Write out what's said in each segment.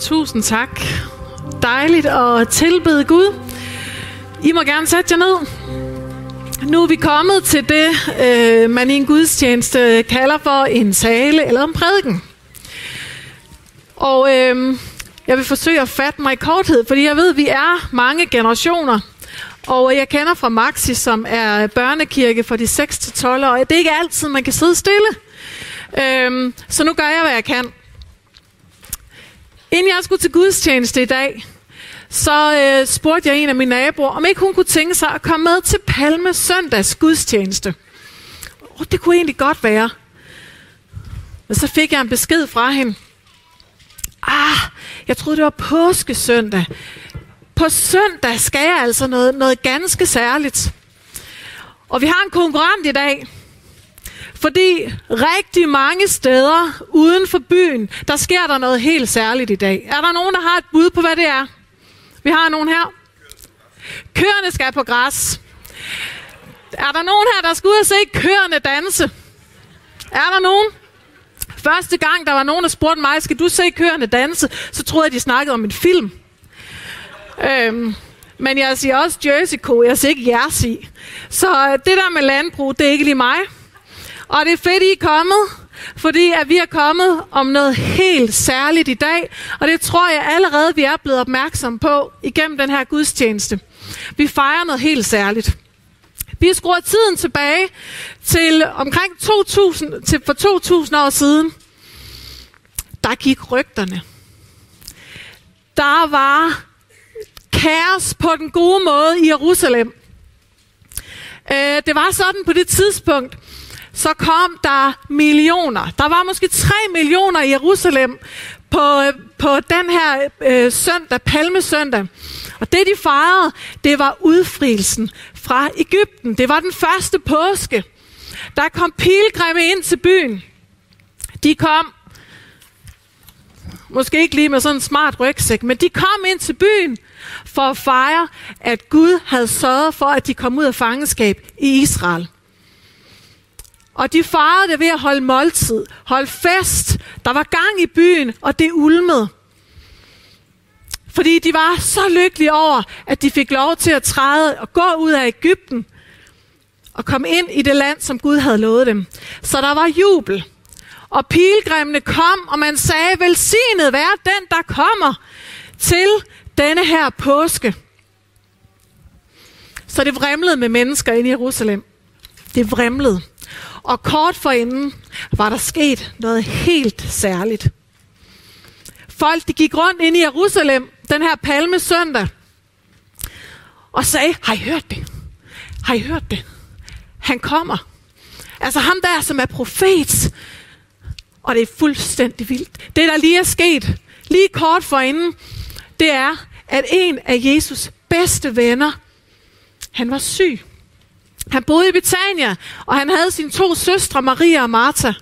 Tusind tak. Dejligt at tilbede Gud. I må gerne sætte jer ned. Nu er vi kommet til det, øh, man i en gudstjeneste kalder for en tale eller en prædiken. Og øh, jeg vil forsøge at fatte mig i korthed, fordi jeg ved, at vi er mange generationer. Og jeg kender fra Maxi, som er børnekirke for de 6-12 år. Det er ikke altid, man kan sidde stille. Øh, så nu gør jeg, hvad jeg kan. Inden jeg skulle til gudstjeneste i dag, så øh, spurgte jeg en af mine naboer, om ikke hun kunne tænke sig at komme med til Palme Søndags gudstjeneste. Oh, det kunne egentlig godt være. Men så fik jeg en besked fra hende. Ah, jeg troede, det var påskesøndag. På søndag skal jeg altså noget, noget ganske særligt. Og vi har en konkurrent i dag. Fordi rigtig mange steder uden for byen, der sker der noget helt særligt i dag. Er der nogen, der har et bud på, hvad det er? Vi har nogen her. Køerne skal på græs. Er der nogen her, der skal ud og se køerne danse? Er der nogen? Første gang, der var nogen, der spurgte mig, skal du se køerne danse? Så troede jeg, de snakkede om en film. Øhm, men jeg siger også Jersey Co, jeg siger ikke Jersey. Så øh, det der med landbrug, det er ikke lige mig. Og det er fedt, I er kommet, fordi at vi er kommet om noget helt særligt i dag, og det tror jeg allerede, vi er blevet opmærksom på igennem den her gudstjeneste. Vi fejrer noget helt særligt. Vi skruer tiden tilbage til omkring 2000, til for 2000 år siden. Der gik rygterne. Der var kaos på den gode måde i Jerusalem. Øh, det var sådan på det tidspunkt, så kom der millioner. Der var måske 3 millioner i Jerusalem på, øh, på den her øh, søndag, palmesøndag. Og det de fejrede, det var udfrielsen fra Ægypten. Det var den første påske. Der kom pilgrimme ind til byen. De kom, måske ikke lige med sådan en smart rygsæk, men de kom ind til byen for at fejre, at Gud havde sørget for, at de kom ud af fangenskab i Israel. Og de farede det ved at holde måltid, holde fest. Der var gang i byen, og det ulmede. Fordi de var så lykkelige over, at de fik lov til at træde og gå ud af Ægypten og komme ind i det land, som Gud havde lovet dem. Så der var jubel. Og pilgrimene kom, og man sagde, velsignet være den, der kommer til denne her påske. Så det vrimlede med mennesker ind i Jerusalem. Det vrimlede. Og kort forinden var der sket noget helt særligt. Folk de gik rundt ind i Jerusalem den her palmesøndag og sagde, har I hørt det? Har I hørt det? Han kommer. Altså ham der, som er profet. Og det er fuldstændig vildt. Det, der lige er sket, lige kort forinden, det er, at en af Jesus bedste venner, han var syg. Han boede i Betania, og han havde sine to søstre, Maria og Martha.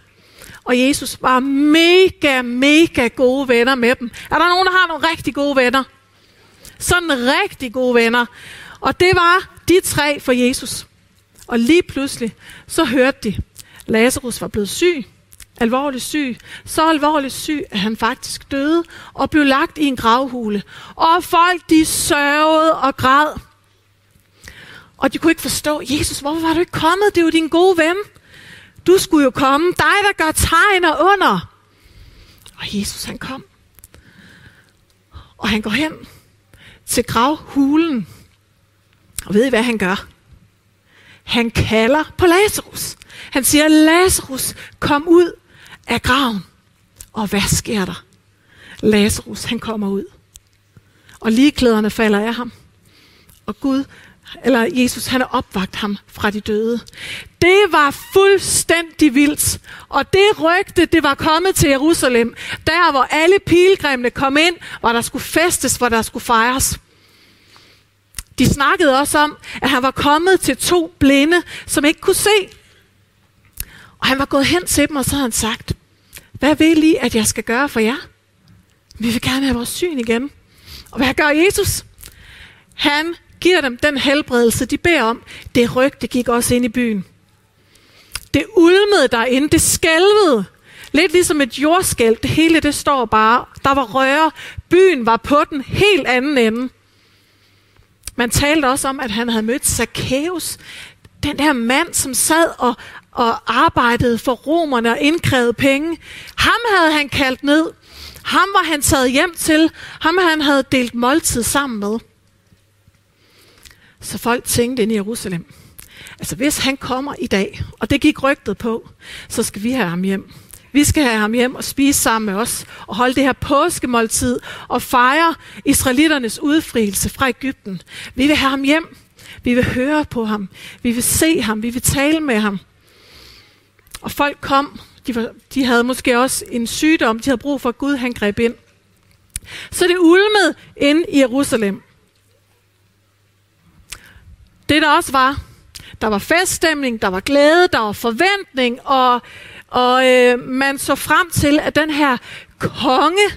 Og Jesus var mega, mega gode venner med dem. Er der nogen, der har nogle rigtig gode venner? Sådan rigtig gode venner. Og det var de tre for Jesus. Og lige pludselig, så hørte de, Lazarus var blevet syg, alvorligt syg, så alvorligt syg, at han faktisk døde og blev lagt i en gravhule. Og folk, de sørgede og græd. Og de kunne ikke forstå, Jesus, hvorfor var du ikke kommet? Det er jo din gode ven. Du skulle jo komme. Dig, der gør tegn og under. Og Jesus, han kom. Og han går hen til gravhulen. Og ved I, hvad han gør? Han kalder på Lazarus. Han siger, Lazarus, kom ud af graven. Og hvad sker der? Lazarus, han kommer ud. Og lige klæderne falder af ham. Og Gud eller Jesus, han har opvagt ham fra de døde. Det var fuldstændig vildt. Og det rygte, det var kommet til Jerusalem, der hvor alle pilgrimene kom ind, hvor der skulle festes, hvor der skulle fejres. De snakkede også om, at han var kommet til to blinde, som ikke kunne se. Og han var gået hen til dem, og så havde han sagt, hvad vil I, at jeg skal gøre for jer? Vi vil gerne have vores syn igen. Og hvad gør Jesus? Han giver dem den helbredelse, de beder om. Det rygte gik også ind i byen. Det ulmede derinde, det skælvede. Lidt ligesom et jordskælv, Det hele det står bare. Der var røre. Byen var på den helt anden ende. Man talte også om, at han havde mødt Zacchaeus. Den der mand, som sad og, og arbejdede for romerne og indkrævede penge. Ham havde han kaldt ned. Ham var han taget hjem til. Ham han havde delt måltid sammen med. Så folk tænkte ind i Jerusalem. Altså hvis han kommer i dag, og det gik rygtet på, så skal vi have ham hjem. Vi skal have ham hjem og spise sammen med os, og holde det her påskemåltid, og fejre israeliternes udfrielse fra Ægypten. Vi vil have ham hjem. Vi vil høre på ham. Vi vil se ham. Vi vil tale med ham. Og folk kom. De, var, de havde måske også en sygdom. De havde brug for, at Gud han greb ind. Så det ulmede ind i Jerusalem. Det der også var, der var feststemning, der var glæde, der var forventning, og, og øh, man så frem til, at den her konge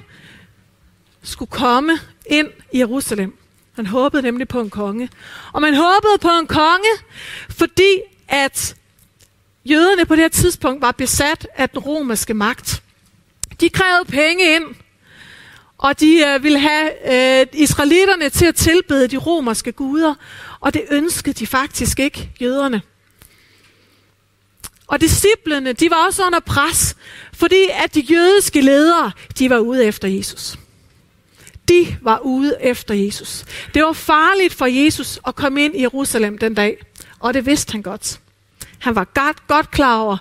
skulle komme ind i Jerusalem. Man håbede nemlig på en konge. Og man håbede på en konge, fordi at jøderne på det her tidspunkt var besat af den romerske magt. De krævede penge ind, og de øh, ville have øh, israelitterne til at tilbede de romerske guder, og det ønskede de faktisk ikke, jøderne. Og disciplene, de var også under pres, fordi at de jødiske ledere, de var ude efter Jesus. De var ude efter Jesus. Det var farligt for Jesus at komme ind i Jerusalem den dag, og det vidste han godt. Han var godt, godt klar over,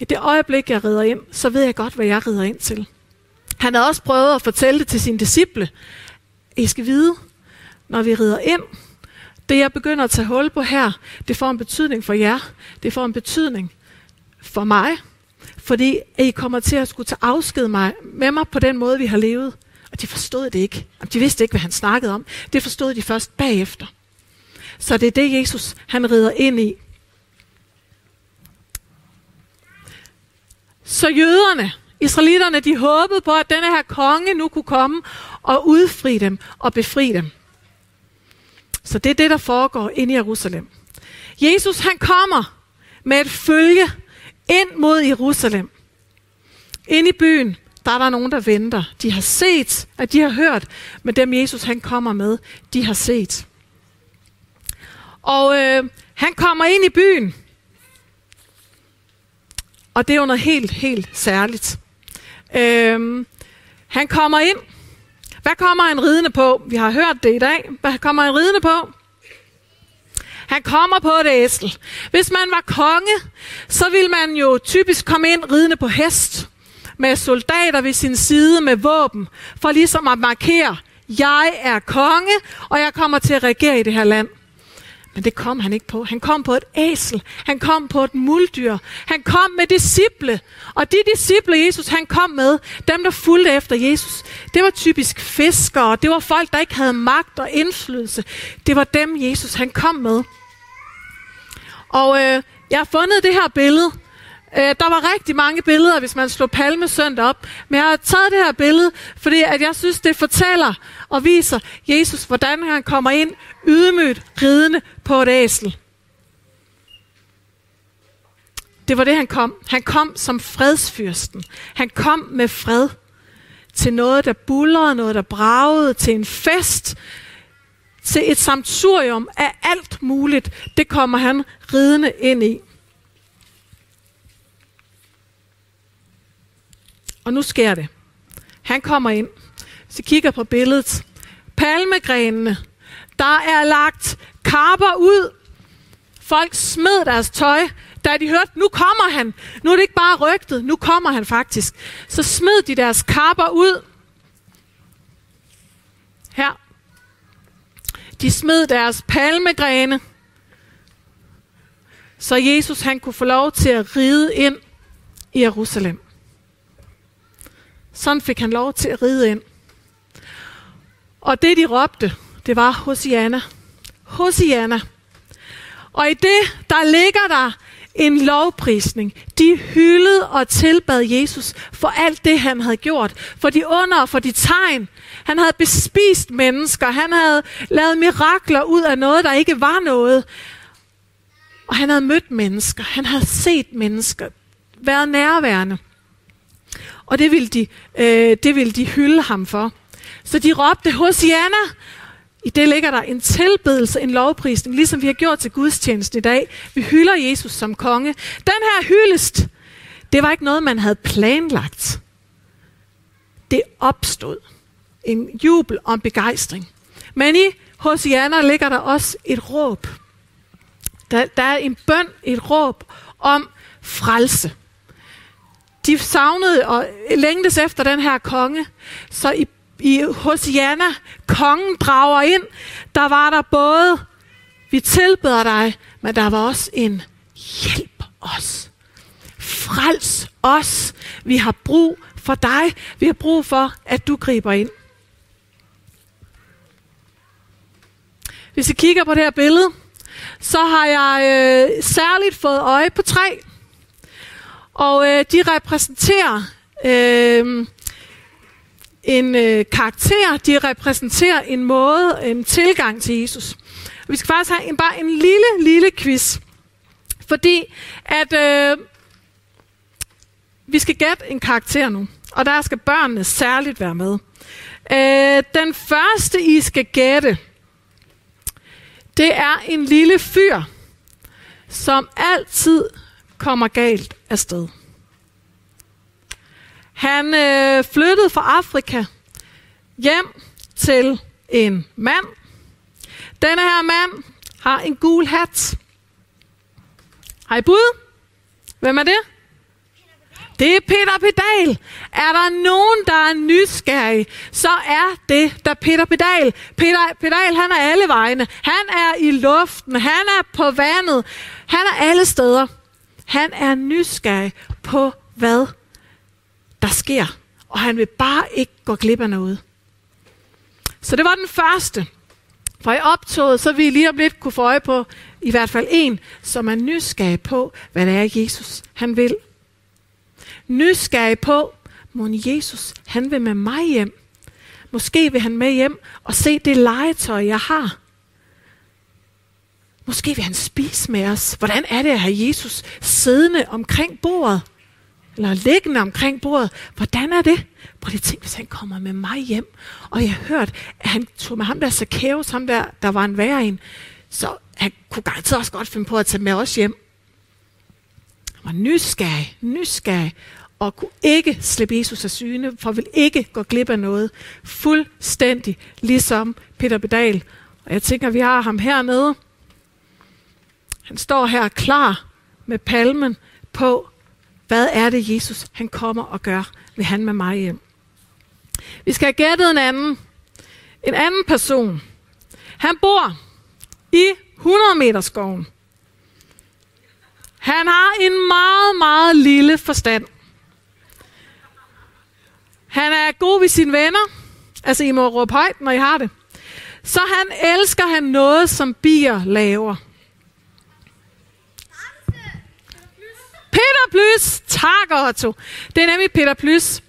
i det øjeblik, jeg rider ind, så ved jeg godt, hvad jeg rider ind til. Han havde også prøvet at fortælle det til sine disciple. I skal vide, når vi rider ind, det jeg begynder at tage hul på her, det får en betydning for jer. Det får en betydning for mig. Fordi at I kommer til at skulle tage afsked mig, med mig på den måde, vi har levet. Og de forstod det ikke. De vidste ikke, hvad han snakkede om. Det forstod de først bagefter. Så det er det, Jesus han rider ind i. Så jøderne, israelitterne, de håbede på, at denne her konge nu kunne komme og udfri dem og befri dem. Så det er det, der foregår inde i Jerusalem. Jesus han kommer med et følge ind mod Jerusalem. Ind i byen, der er der nogen, der venter. De har set, at de har hørt, men dem Jesus han kommer med, de har set. Og øh, han kommer ind i byen. Og det er jo noget helt, helt særligt. Øh, han kommer ind, hvad kommer han ridende på? Vi har hørt det i dag. Hvad kommer han ridende på? Han kommer på et æsel. Hvis man var konge, så ville man jo typisk komme ind ridende på hest, med soldater ved sin side med våben, for ligesom at markere, jeg er konge, og jeg kommer til at regere i det her land. Men det kom han ikke på. Han kom på et æsel. Han kom på et muldyr. Han kom med disciple. Og de disciple, Jesus han kom med, dem der fulgte efter Jesus, det var typisk fiskere. Det var folk, der ikke havde magt og indflydelse. Det var dem, Jesus han kom med. Og øh, jeg har fundet det her billede. Øh, der var rigtig mange billeder, hvis man slår palmesøndag op. Men jeg har taget det her billede, fordi at jeg synes, det fortæller og viser Jesus, hvordan han kommer ind ydmygt ridende på et æsel. Det var det, han kom. Han kom som fredsfyrsten. Han kom med fred til noget, der bullerede, noget, der bragede, til en fest, til et samturium af alt muligt. Det kommer han ridende ind i. Og nu sker det. Han kommer ind. Så kigger på billedet. Palmegrenene. Der er lagt karper ud. Folk smed deres tøj, da de hørte, nu kommer han. Nu er det ikke bare rygtet, nu kommer han faktisk. Så smed de deres karper ud. Her. De smed deres palmegrene. Så Jesus han kunne få lov til at ride ind i Jerusalem. Sådan fik han lov til at ride ind. Og det de råbte, det var Hosianna. Hosianna. Og i det, der ligger der en lovprisning. De hyldede og tilbad Jesus for alt det, han havde gjort. For de under, for de tegn. Han havde bespist mennesker. Han havde lavet mirakler ud af noget, der ikke var noget. Og han havde mødt mennesker. Han havde set mennesker. Været nærværende. og det ville de, øh, det ville de hylde ham for. Så de råbte, Hosianna! I det ligger der en tilbedelse, en lovprisning, ligesom vi har gjort til gudstjenesten i dag. Vi hylder Jesus som konge. Den her hyldest, det var ikke noget, man havde planlagt. Det opstod. En jubel og en begejstring. Men i Hosianna ligger der også et råb. Der, der er en bøn, et råb om frelse. De savnede og længtes efter den her konge, så i, i Hosianna, kongen drager ind, der var der både, vi tilbeder dig, men der var også en hjælp os. Frels os. Vi har brug for dig. Vi har brug for, at du griber ind. Hvis I kigger på det her billede, så har jeg øh, særligt fået øje på tre. Og øh, de repræsenterer øh, en øh, karakter, de repræsenterer en måde, en tilgang til Jesus. Vi skal faktisk have en, bare en lille, lille quiz. Fordi at øh, vi skal gætte en karakter nu, og der skal børnene særligt være med. Øh, den første, I skal gætte, det er en lille fyr, som altid kommer galt afsted. Han øh, flyttede fra Afrika hjem til en mand. Denne her mand har en gul hat. Har I bud? Hvem er det? Det er Peter Pedal. Er der nogen, der er nysgerrig, så er det der Peter Pedal. Peter Pedal, han er alle vegne. Han er i luften. Han er på vandet. Han er alle steder. Han er nysgerrig på, hvad der sker. Og han vil bare ikke gå glip af noget. Så det var den første. For i optoget, så vi lige om lidt kunne få øje på i hvert fald en, som er nysgerrig på, hvad det er, Jesus han vil nysgerrig på, må Jesus, han vil med mig hjem. Måske vil han med hjem og se det legetøj, jeg har. Måske vil han spise med os. Hvordan er det at have Jesus siddende omkring bordet? Eller liggende omkring bordet. Hvordan er det? Prøv lige tænk, hvis han kommer med mig hjem. Og jeg hørte, hørt, at han tog med ham der Zacchaeus, ham der, der var en værre en. Så han kunne garanteret også godt finde på at tage med os hjem. Han var nysgerrig, nysgerrig og kunne ikke slippe Jesus af syne, for vil ikke gå glip af noget. Fuldstændig ligesom Peter Bedal. Og jeg tænker, vi har ham hernede. Han står her klar med palmen på, hvad er det, Jesus han kommer og gør, vil han med mig hjem. Vi skal have gættet en anden. En anden person. Han bor i 100 meter skoven. Han har en meget, meget lille forstand. Han er god ved sine venner. Altså, I må råbe højt, når I har det. Så han elsker han noget, som bier laver. Peter Plys. Tak, Otto. Det er nemlig Peter Plys.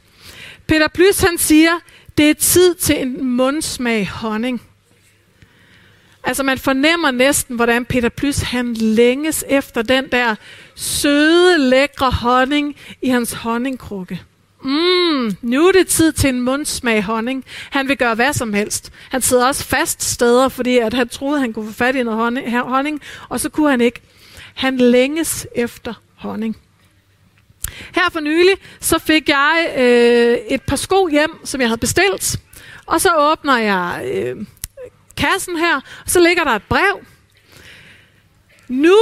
Peter Plys, han siger, det er tid til en mundsmag honning. Altså man fornemmer næsten, hvordan Peter Plys han længes efter den der søde, lækre honning i hans honningkrukke. Mm, nu er det tid til en mundsmag honning. Han vil gøre hvad som helst. Han sidder også fast steder, fordi at han troede, han kunne få fat i noget honning, og så kunne han ikke. Han længes efter honning. Her for nylig, så fik jeg øh, et par sko hjem, som jeg havde bestilt. Og så åbner jeg øh, kassen her, og så ligger der et brev. Nu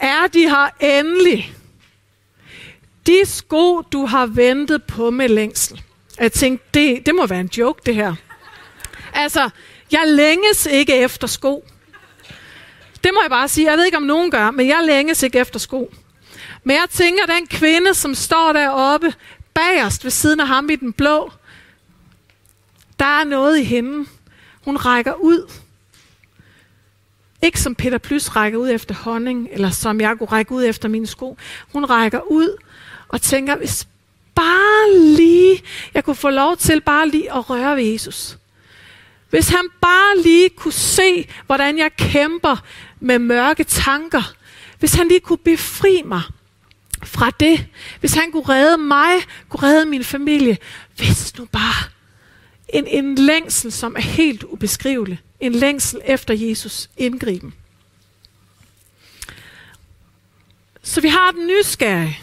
er de her endelig. De sko, du har ventet på med længsel. Jeg tænkte, det, det må være en joke, det her. Altså, jeg længes ikke efter sko. Det må jeg bare sige. Jeg ved ikke, om nogen gør, men jeg længes ikke efter sko. Men jeg tænker, den kvinde, som står deroppe bagerst ved siden af ham i den blå, der er noget i hende. Hun rækker ud. Ikke som Peter Plys rækker ud efter honning, eller som jeg kunne række ud efter mine sko. Hun rækker ud og tænker, hvis bare lige, jeg kunne få lov til bare lige at røre ved Jesus. Hvis han bare lige kunne se, hvordan jeg kæmper med mørke tanker. Hvis han lige kunne befri mig fra det. Hvis han kunne redde mig, kunne redde min familie. Hvis nu bare en, en længsel, som er helt ubeskrivelig. En længsel efter Jesus indgriben. Så vi har den nysgerrige.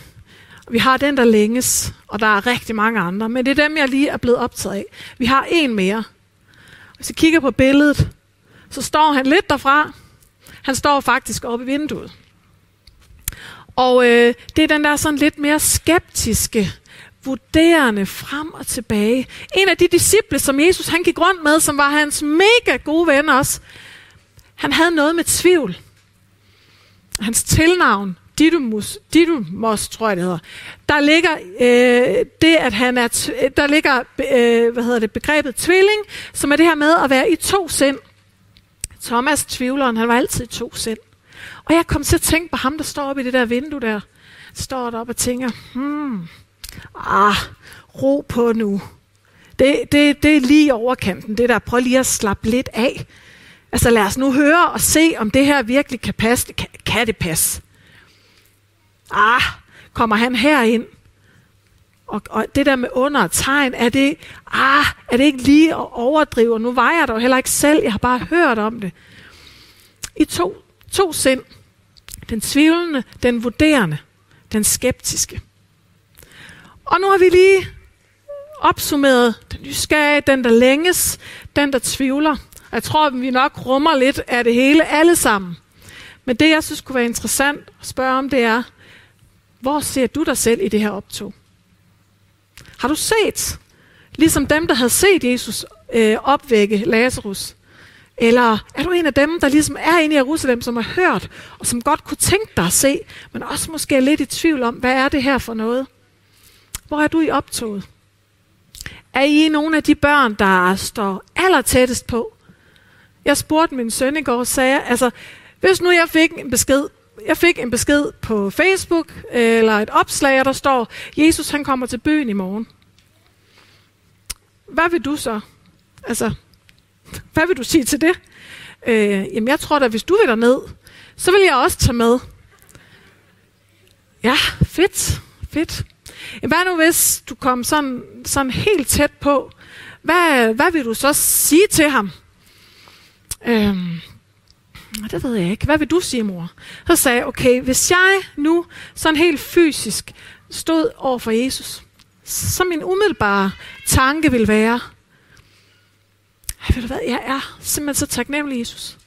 Vi har den, der længes, og der er rigtig mange andre, men det er dem, jeg lige er blevet optaget af. Vi har en mere. Hvis jeg kigger på billedet, så står han lidt derfra. Han står faktisk oppe i vinduet. Og øh, det er den der sådan lidt mere skeptiske, vurderende frem og tilbage. En af de disciple, som Jesus han gik rundt med, som var hans mega gode ven også, han havde noget med tvivl. Hans tilnavn, Didymus, Didymos, tror jeg det hedder. Der ligger øh, det, at han er, der ligger øh, hvad hedder det, begrebet tvilling, som er det her med at være i to sind. Thomas, tvivleren, han var altid i to sind. Og jeg kom til at tænke på ham, der står oppe i det der vindue der. Står der og tænker, hmm, ah, ro på nu. Det, det, det er lige overkanten, det der. Prøv lige at slappe lidt af. Altså lad os nu høre og se, om det her virkelig kan passe. Kan, kan det passe? Ah, kommer han herind? Og, og det der med under tegn, er det, ah, er det ikke lige at overdrive? Nu var jeg der jo heller ikke selv, jeg har bare hørt om det. I to, to sind. Den tvivlende, den vurderende, den skeptiske. Og nu har vi lige opsummeret den nysgerrige, den der længes, den der tvivler. Jeg tror, at vi nok rummer lidt af det hele alle sammen. Men det, jeg synes kunne være interessant at spørge om, det er, hvor ser du dig selv i det her optog? Har du set, ligesom dem, der havde set Jesus øh, opvække Lazarus? Eller er du en af dem, der ligesom er inde i Jerusalem, som har hørt, og som godt kunne tænke dig at se, men også måske er lidt i tvivl om, hvad er det her for noget? Hvor er du i optoget? Er I nogle af de børn, der står aller tættest på? Jeg spurgte min søn i går, sagde altså, hvis nu jeg fik en besked, jeg fik en besked på Facebook, eller et opslag, der står, Jesus han kommer til byen i morgen. Hvad vil du så? Altså, hvad vil du sige til det? Øh, jamen, jeg tror da, hvis du vil derned, så vil jeg også tage med. Ja, fedt, fedt. Hvad nu, hvis du kom sådan, sådan helt tæt på? Hvad, hvad vil du så sige til ham? Øhm, det ved jeg ikke. Hvad vil du sige, mor? Så sagde jeg, okay, hvis jeg nu sådan helt fysisk stod over for Jesus, så min umiddelbare tanke vil være, ved du hvad, jeg er simpelthen så taknemmelig, Jesus.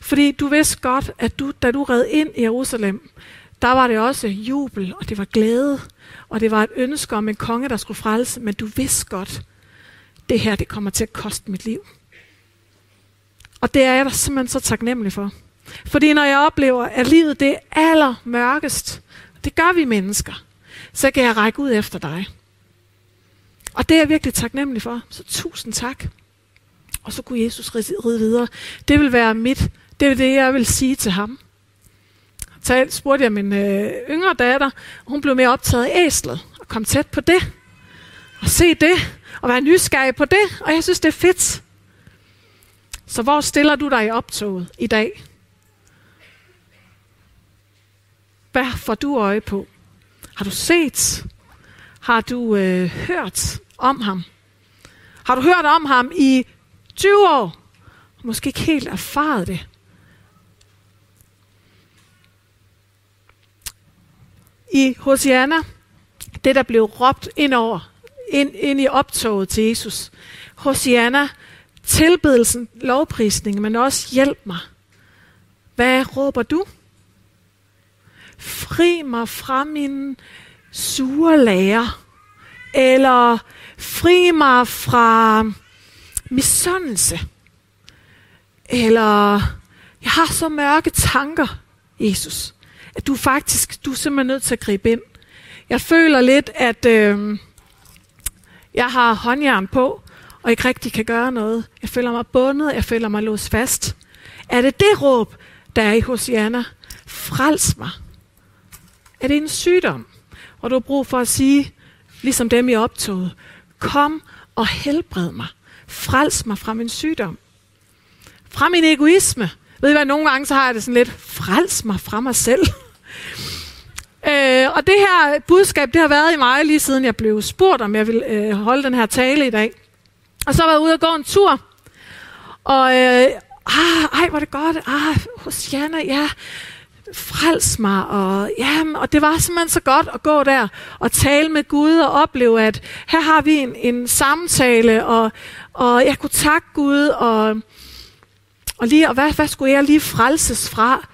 Fordi du vidste godt, at du, da du red ind i Jerusalem, der var det også jubel, og det var glæde, og det var et ønske om en konge, der skulle frelse, men du vidste godt, det her, det kommer til at koste mit liv. Og det er jeg da simpelthen så taknemmelig for. Fordi når jeg oplever, at livet det er allermørkest, det gør vi mennesker, så kan jeg række ud efter dig. Og det er jeg virkelig taknemmelig for. Så tusind tak. Og så kunne Jesus ride videre. Det vil være mit, det er det, jeg vil sige til ham. Så spurgte jeg min øh, yngre datter, og hun blev mere optaget af æslet, og kom tæt på det, og se det, og være nysgerrig på det, og jeg synes, det er fedt. Så hvor stiller du dig i optoget i dag? Hvad får du øje på? Har du set? Har du øh, hørt om ham? Har du hørt om ham i 20 år? Måske ikke helt erfaret det. I Hosianna, det der blev råbt ind over, ind, ind i optoget til Jesus. Hosianna, tilbedelsen, lovprisning, men også hjælp mig. Hvad råber du? Fri mig fra min sure lærer. Eller fri mig fra misundelse. Eller jeg har så mørke tanker, Jesus, at du faktisk, du er simpelthen nødt til at gribe ind. Jeg føler lidt, at øh, jeg har håndjern på, og ikke rigtig kan gøre noget. Jeg føler mig bundet, jeg føler mig låst fast. Er det det råb, der er i Hosianna? Frels mig. Er det en sygdom, hvor du har brug for at sige, ligesom dem i optoget, kom og helbred mig. Frels mig fra min sygdom. Fra min egoisme. Ved I hvad, nogle gange så har jeg det sådan lidt, frels mig fra mig selv. øh, og det her budskab, det har været i mig lige siden jeg blev spurgt, om jeg ville øh, holde den her tale i dag. Og så var jeg ude og gå en tur. Og øh, ah, ej, hvor det godt. Ah, hos Janne, ja frels mig, og, ja, og det var simpelthen så godt at gå der og tale med Gud og opleve, at her har vi en, en samtale, og, og jeg kunne takke Gud, og, og, lige, og hvad, hvad skulle jeg lige frelses fra?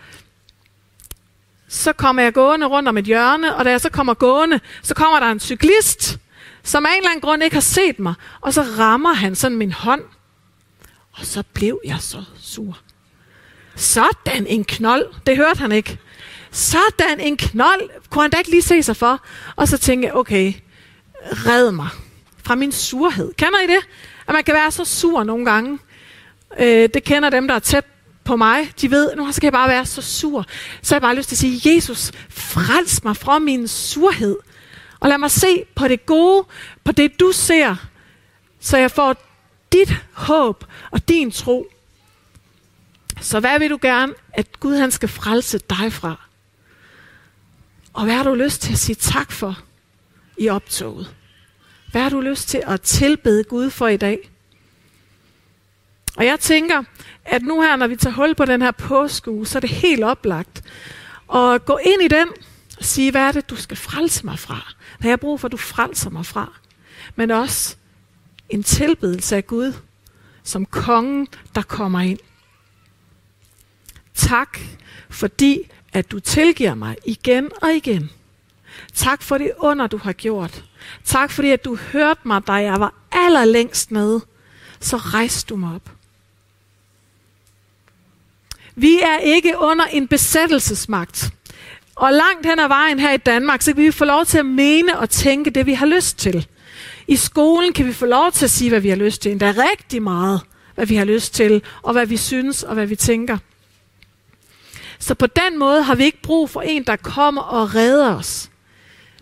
Så kommer jeg gående rundt om et hjørne, og da jeg så kommer gående, så kommer der en cyklist, som af en eller anden grund ikke har set mig, og så rammer han sådan min hånd. Og så blev jeg så sur. Sådan en knold. Det hørte han ikke. Sådan en knold. Kunne han da ikke lige se sig for? Og så tænkte jeg, okay, red mig fra min surhed. Kender I det? At man kan være så sur nogle gange. Øh, det kender dem, der er tæt på mig. De ved, nu skal jeg bare være så sur. Så har jeg bare lyst til at sige, Jesus, frels mig fra min surhed. Og lad mig se på det gode, på det du ser, så jeg får dit håb og din tro. Så hvad vil du gerne, at Gud han skal frelse dig fra? Og hvad har du lyst til at sige tak for i optoget? Hvad har du lyst til at tilbede Gud for i dag? Og jeg tænker, at nu her, når vi tager hul på den her påskeuge, så er det helt oplagt at gå ind i den og sige, hvad er det, du skal frelse mig fra? Hvad har jeg brug for, at du frelser mig fra? Men også en tilbedelse af Gud, som kongen, der kommer ind. Tak, fordi at du tilgiver mig igen og igen. Tak for det under, du har gjort. Tak fordi, at du hørte mig, da jeg var allerlængst nede. Så rejste du mig op. Vi er ikke under en besættelsesmagt. Og langt hen ad vejen her i Danmark, så kan vi få lov til at mene og tænke det, vi har lyst til. I skolen kan vi få lov til at sige, hvad vi har lyst til. Endda rigtig meget, hvad vi har lyst til, og hvad vi synes, og hvad vi tænker. Så på den måde har vi ikke brug for en, der kommer og redder os.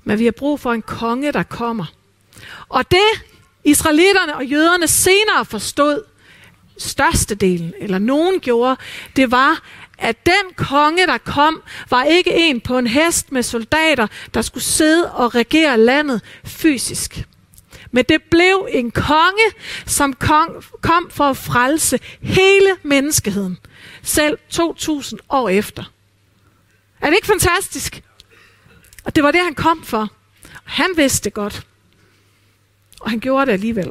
Men vi har brug for en konge, der kommer. Og det israelitterne og jøderne senere forstod, størstedelen, eller nogen gjorde, det var, at den konge, der kom, var ikke en på en hest med soldater, der skulle sidde og regere landet fysisk. Men det blev en konge, som kom for at frelse hele menneskeheden selv 2000 år efter. Er det ikke fantastisk? Og det var det, han kom for. Han vidste det godt. Og han gjorde det alligevel.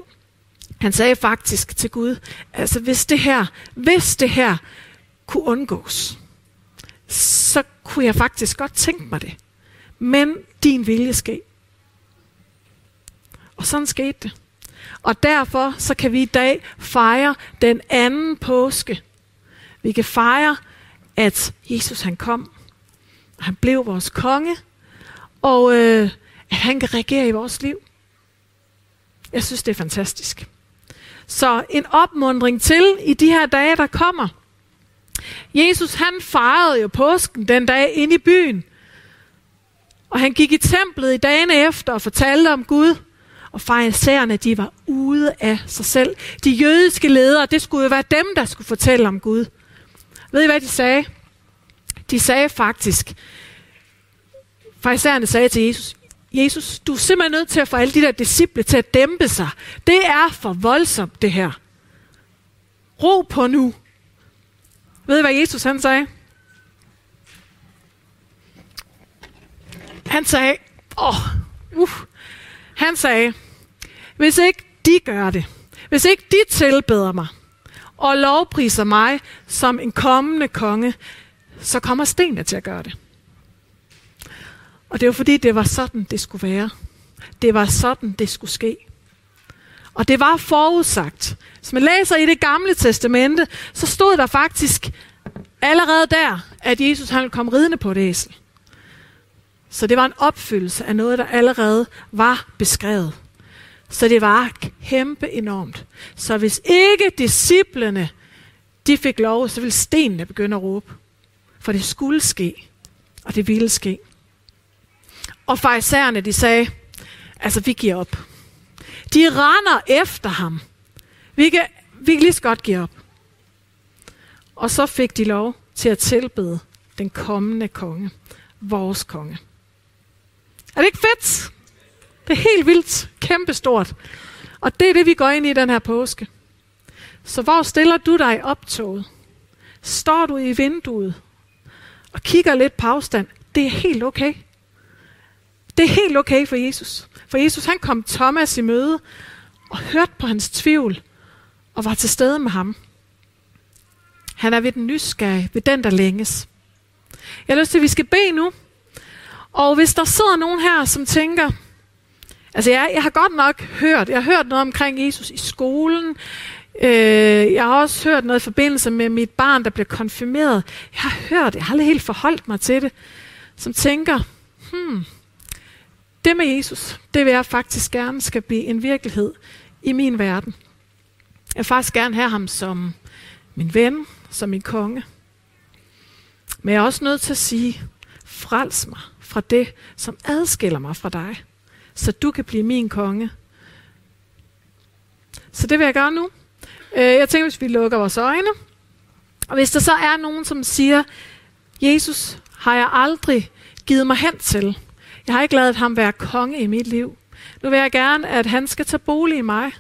Han sagde faktisk til Gud, altså hvis det her, hvis det her kunne undgås, så kunne jeg faktisk godt tænke mig det. Men din vilje ske. Og sådan skete det. Og derfor så kan vi i dag fejre den anden påske, vi kan fejre, at Jesus han kom, han blev vores konge, og øh, at han kan regere i vores liv. Jeg synes, det er fantastisk. Så en opmundring til i de her dage, der kommer. Jesus han fejrede jo påsken den dag inde i byen. Og han gik i templet i dagene efter og fortalte om Gud. Og farisæerne, de var ude af sig selv. De jødiske ledere, det skulle jo være dem, der skulle fortælle om Gud. Ved I, hvad de sagde? De sagde faktisk, farisæerne sagde til Jesus, Jesus, du er simpelthen nødt til at få alle de der disciple til at dæmpe sig. Det er for voldsomt, det her. Ro på nu. Ved I, hvad Jesus han sagde? Han sagde, åh, oh, uh, han sagde, hvis ikke de gør det, hvis ikke de tilbeder mig, og lovpriser mig som en kommende konge, så kommer stenene til at gøre det. Og det var fordi, det var sådan, det skulle være. Det var sådan, det skulle ske. Og det var forudsagt. Hvis man læser i det gamle testamente, så stod der faktisk allerede der, at Jesus han kom ridende på et æsel. Så det var en opfyldelse af noget, der allerede var beskrevet. Så det var kæmpe enormt. Så hvis ikke disciplene de fik lov, så ville stenene begynde at råbe. For det skulle ske, og det ville ske. Og farisæerne, de sagde, altså vi giver op. De render efter ham. Vi kan, vi kan lige så godt give op. Og så fik de lov til at tilbede den kommende konge, vores konge. Er det ikke fedt? Det er helt vildt, kæmpestort. Og det er det, vi går ind i den her påske. Så hvor stiller du dig i optoget? Står du i vinduet og kigger lidt på afstand? Det er helt okay. Det er helt okay for Jesus. For Jesus han kom Thomas i møde og hørte på hans tvivl og var til stede med ham. Han er ved den nysgerrige, ved den, der længes. Jeg har lyst til, at vi skal bede nu. Og hvis der sidder nogen her, som tænker, altså jeg, jeg har godt nok hørt, jeg har hørt noget omkring Jesus i skolen, øh, jeg har også hørt noget i forbindelse med mit barn, der blev konfirmeret. Jeg har hørt, jeg har aldrig helt forholdt mig til det, som tænker, hmm, det med Jesus, det vil jeg faktisk gerne skal blive en virkelighed i min verden. Jeg vil faktisk gerne have ham som min ven, som min konge. Men jeg er også nødt til at sige, frels mig fra det, som adskiller mig fra dig, så du kan blive min konge. Så det vil jeg gøre nu. Øh, jeg tænker, hvis vi lukker vores øjne, og hvis der så er nogen, som siger, Jesus har jeg aldrig givet mig hen til. Jeg har ikke lavet ham være konge i mit liv. Nu vil jeg gerne, at han skal tage bolig i mig.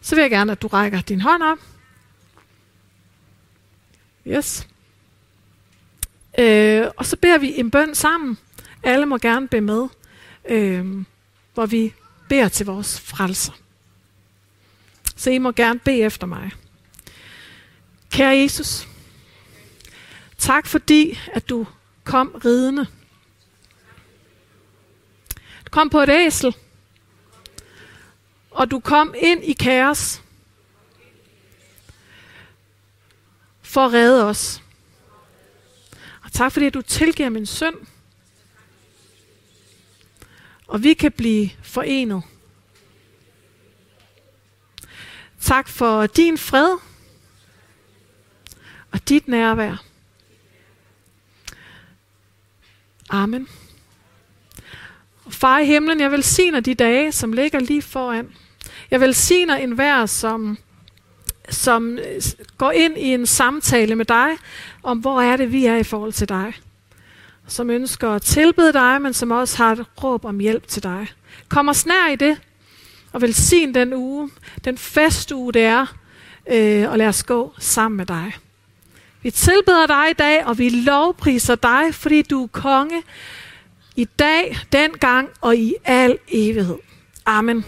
Så vil jeg gerne, at du rækker din hånd op. Yes. Øh, og så beder vi en bøn sammen. Alle må gerne bede med, øh, hvor vi beder til vores frelser. Så I må gerne bede efter mig. Kære Jesus, tak fordi, at du kom ridende. Kom på et æsel, og du kom ind i kaos for at redde os. Og tak fordi du tilgiver min synd. Og vi kan blive forenet. Tak for din fred og dit nærvær. Amen. Far i himlen, jeg velsigner de dage, som ligger lige foran. Jeg velsigner enhver, som som øh, går ind i en samtale med dig, om hvor er det, vi er i forhold til dig. Som ønsker at tilbede dig, men som også har et råb om hjælp til dig. Kom os nær i det, og velsign den uge, den festuge det er, øh, og lad os gå sammen med dig. Vi tilbeder dig i dag, og vi lovpriser dig, fordi du er konge i dag, den gang og i al evighed. Amen.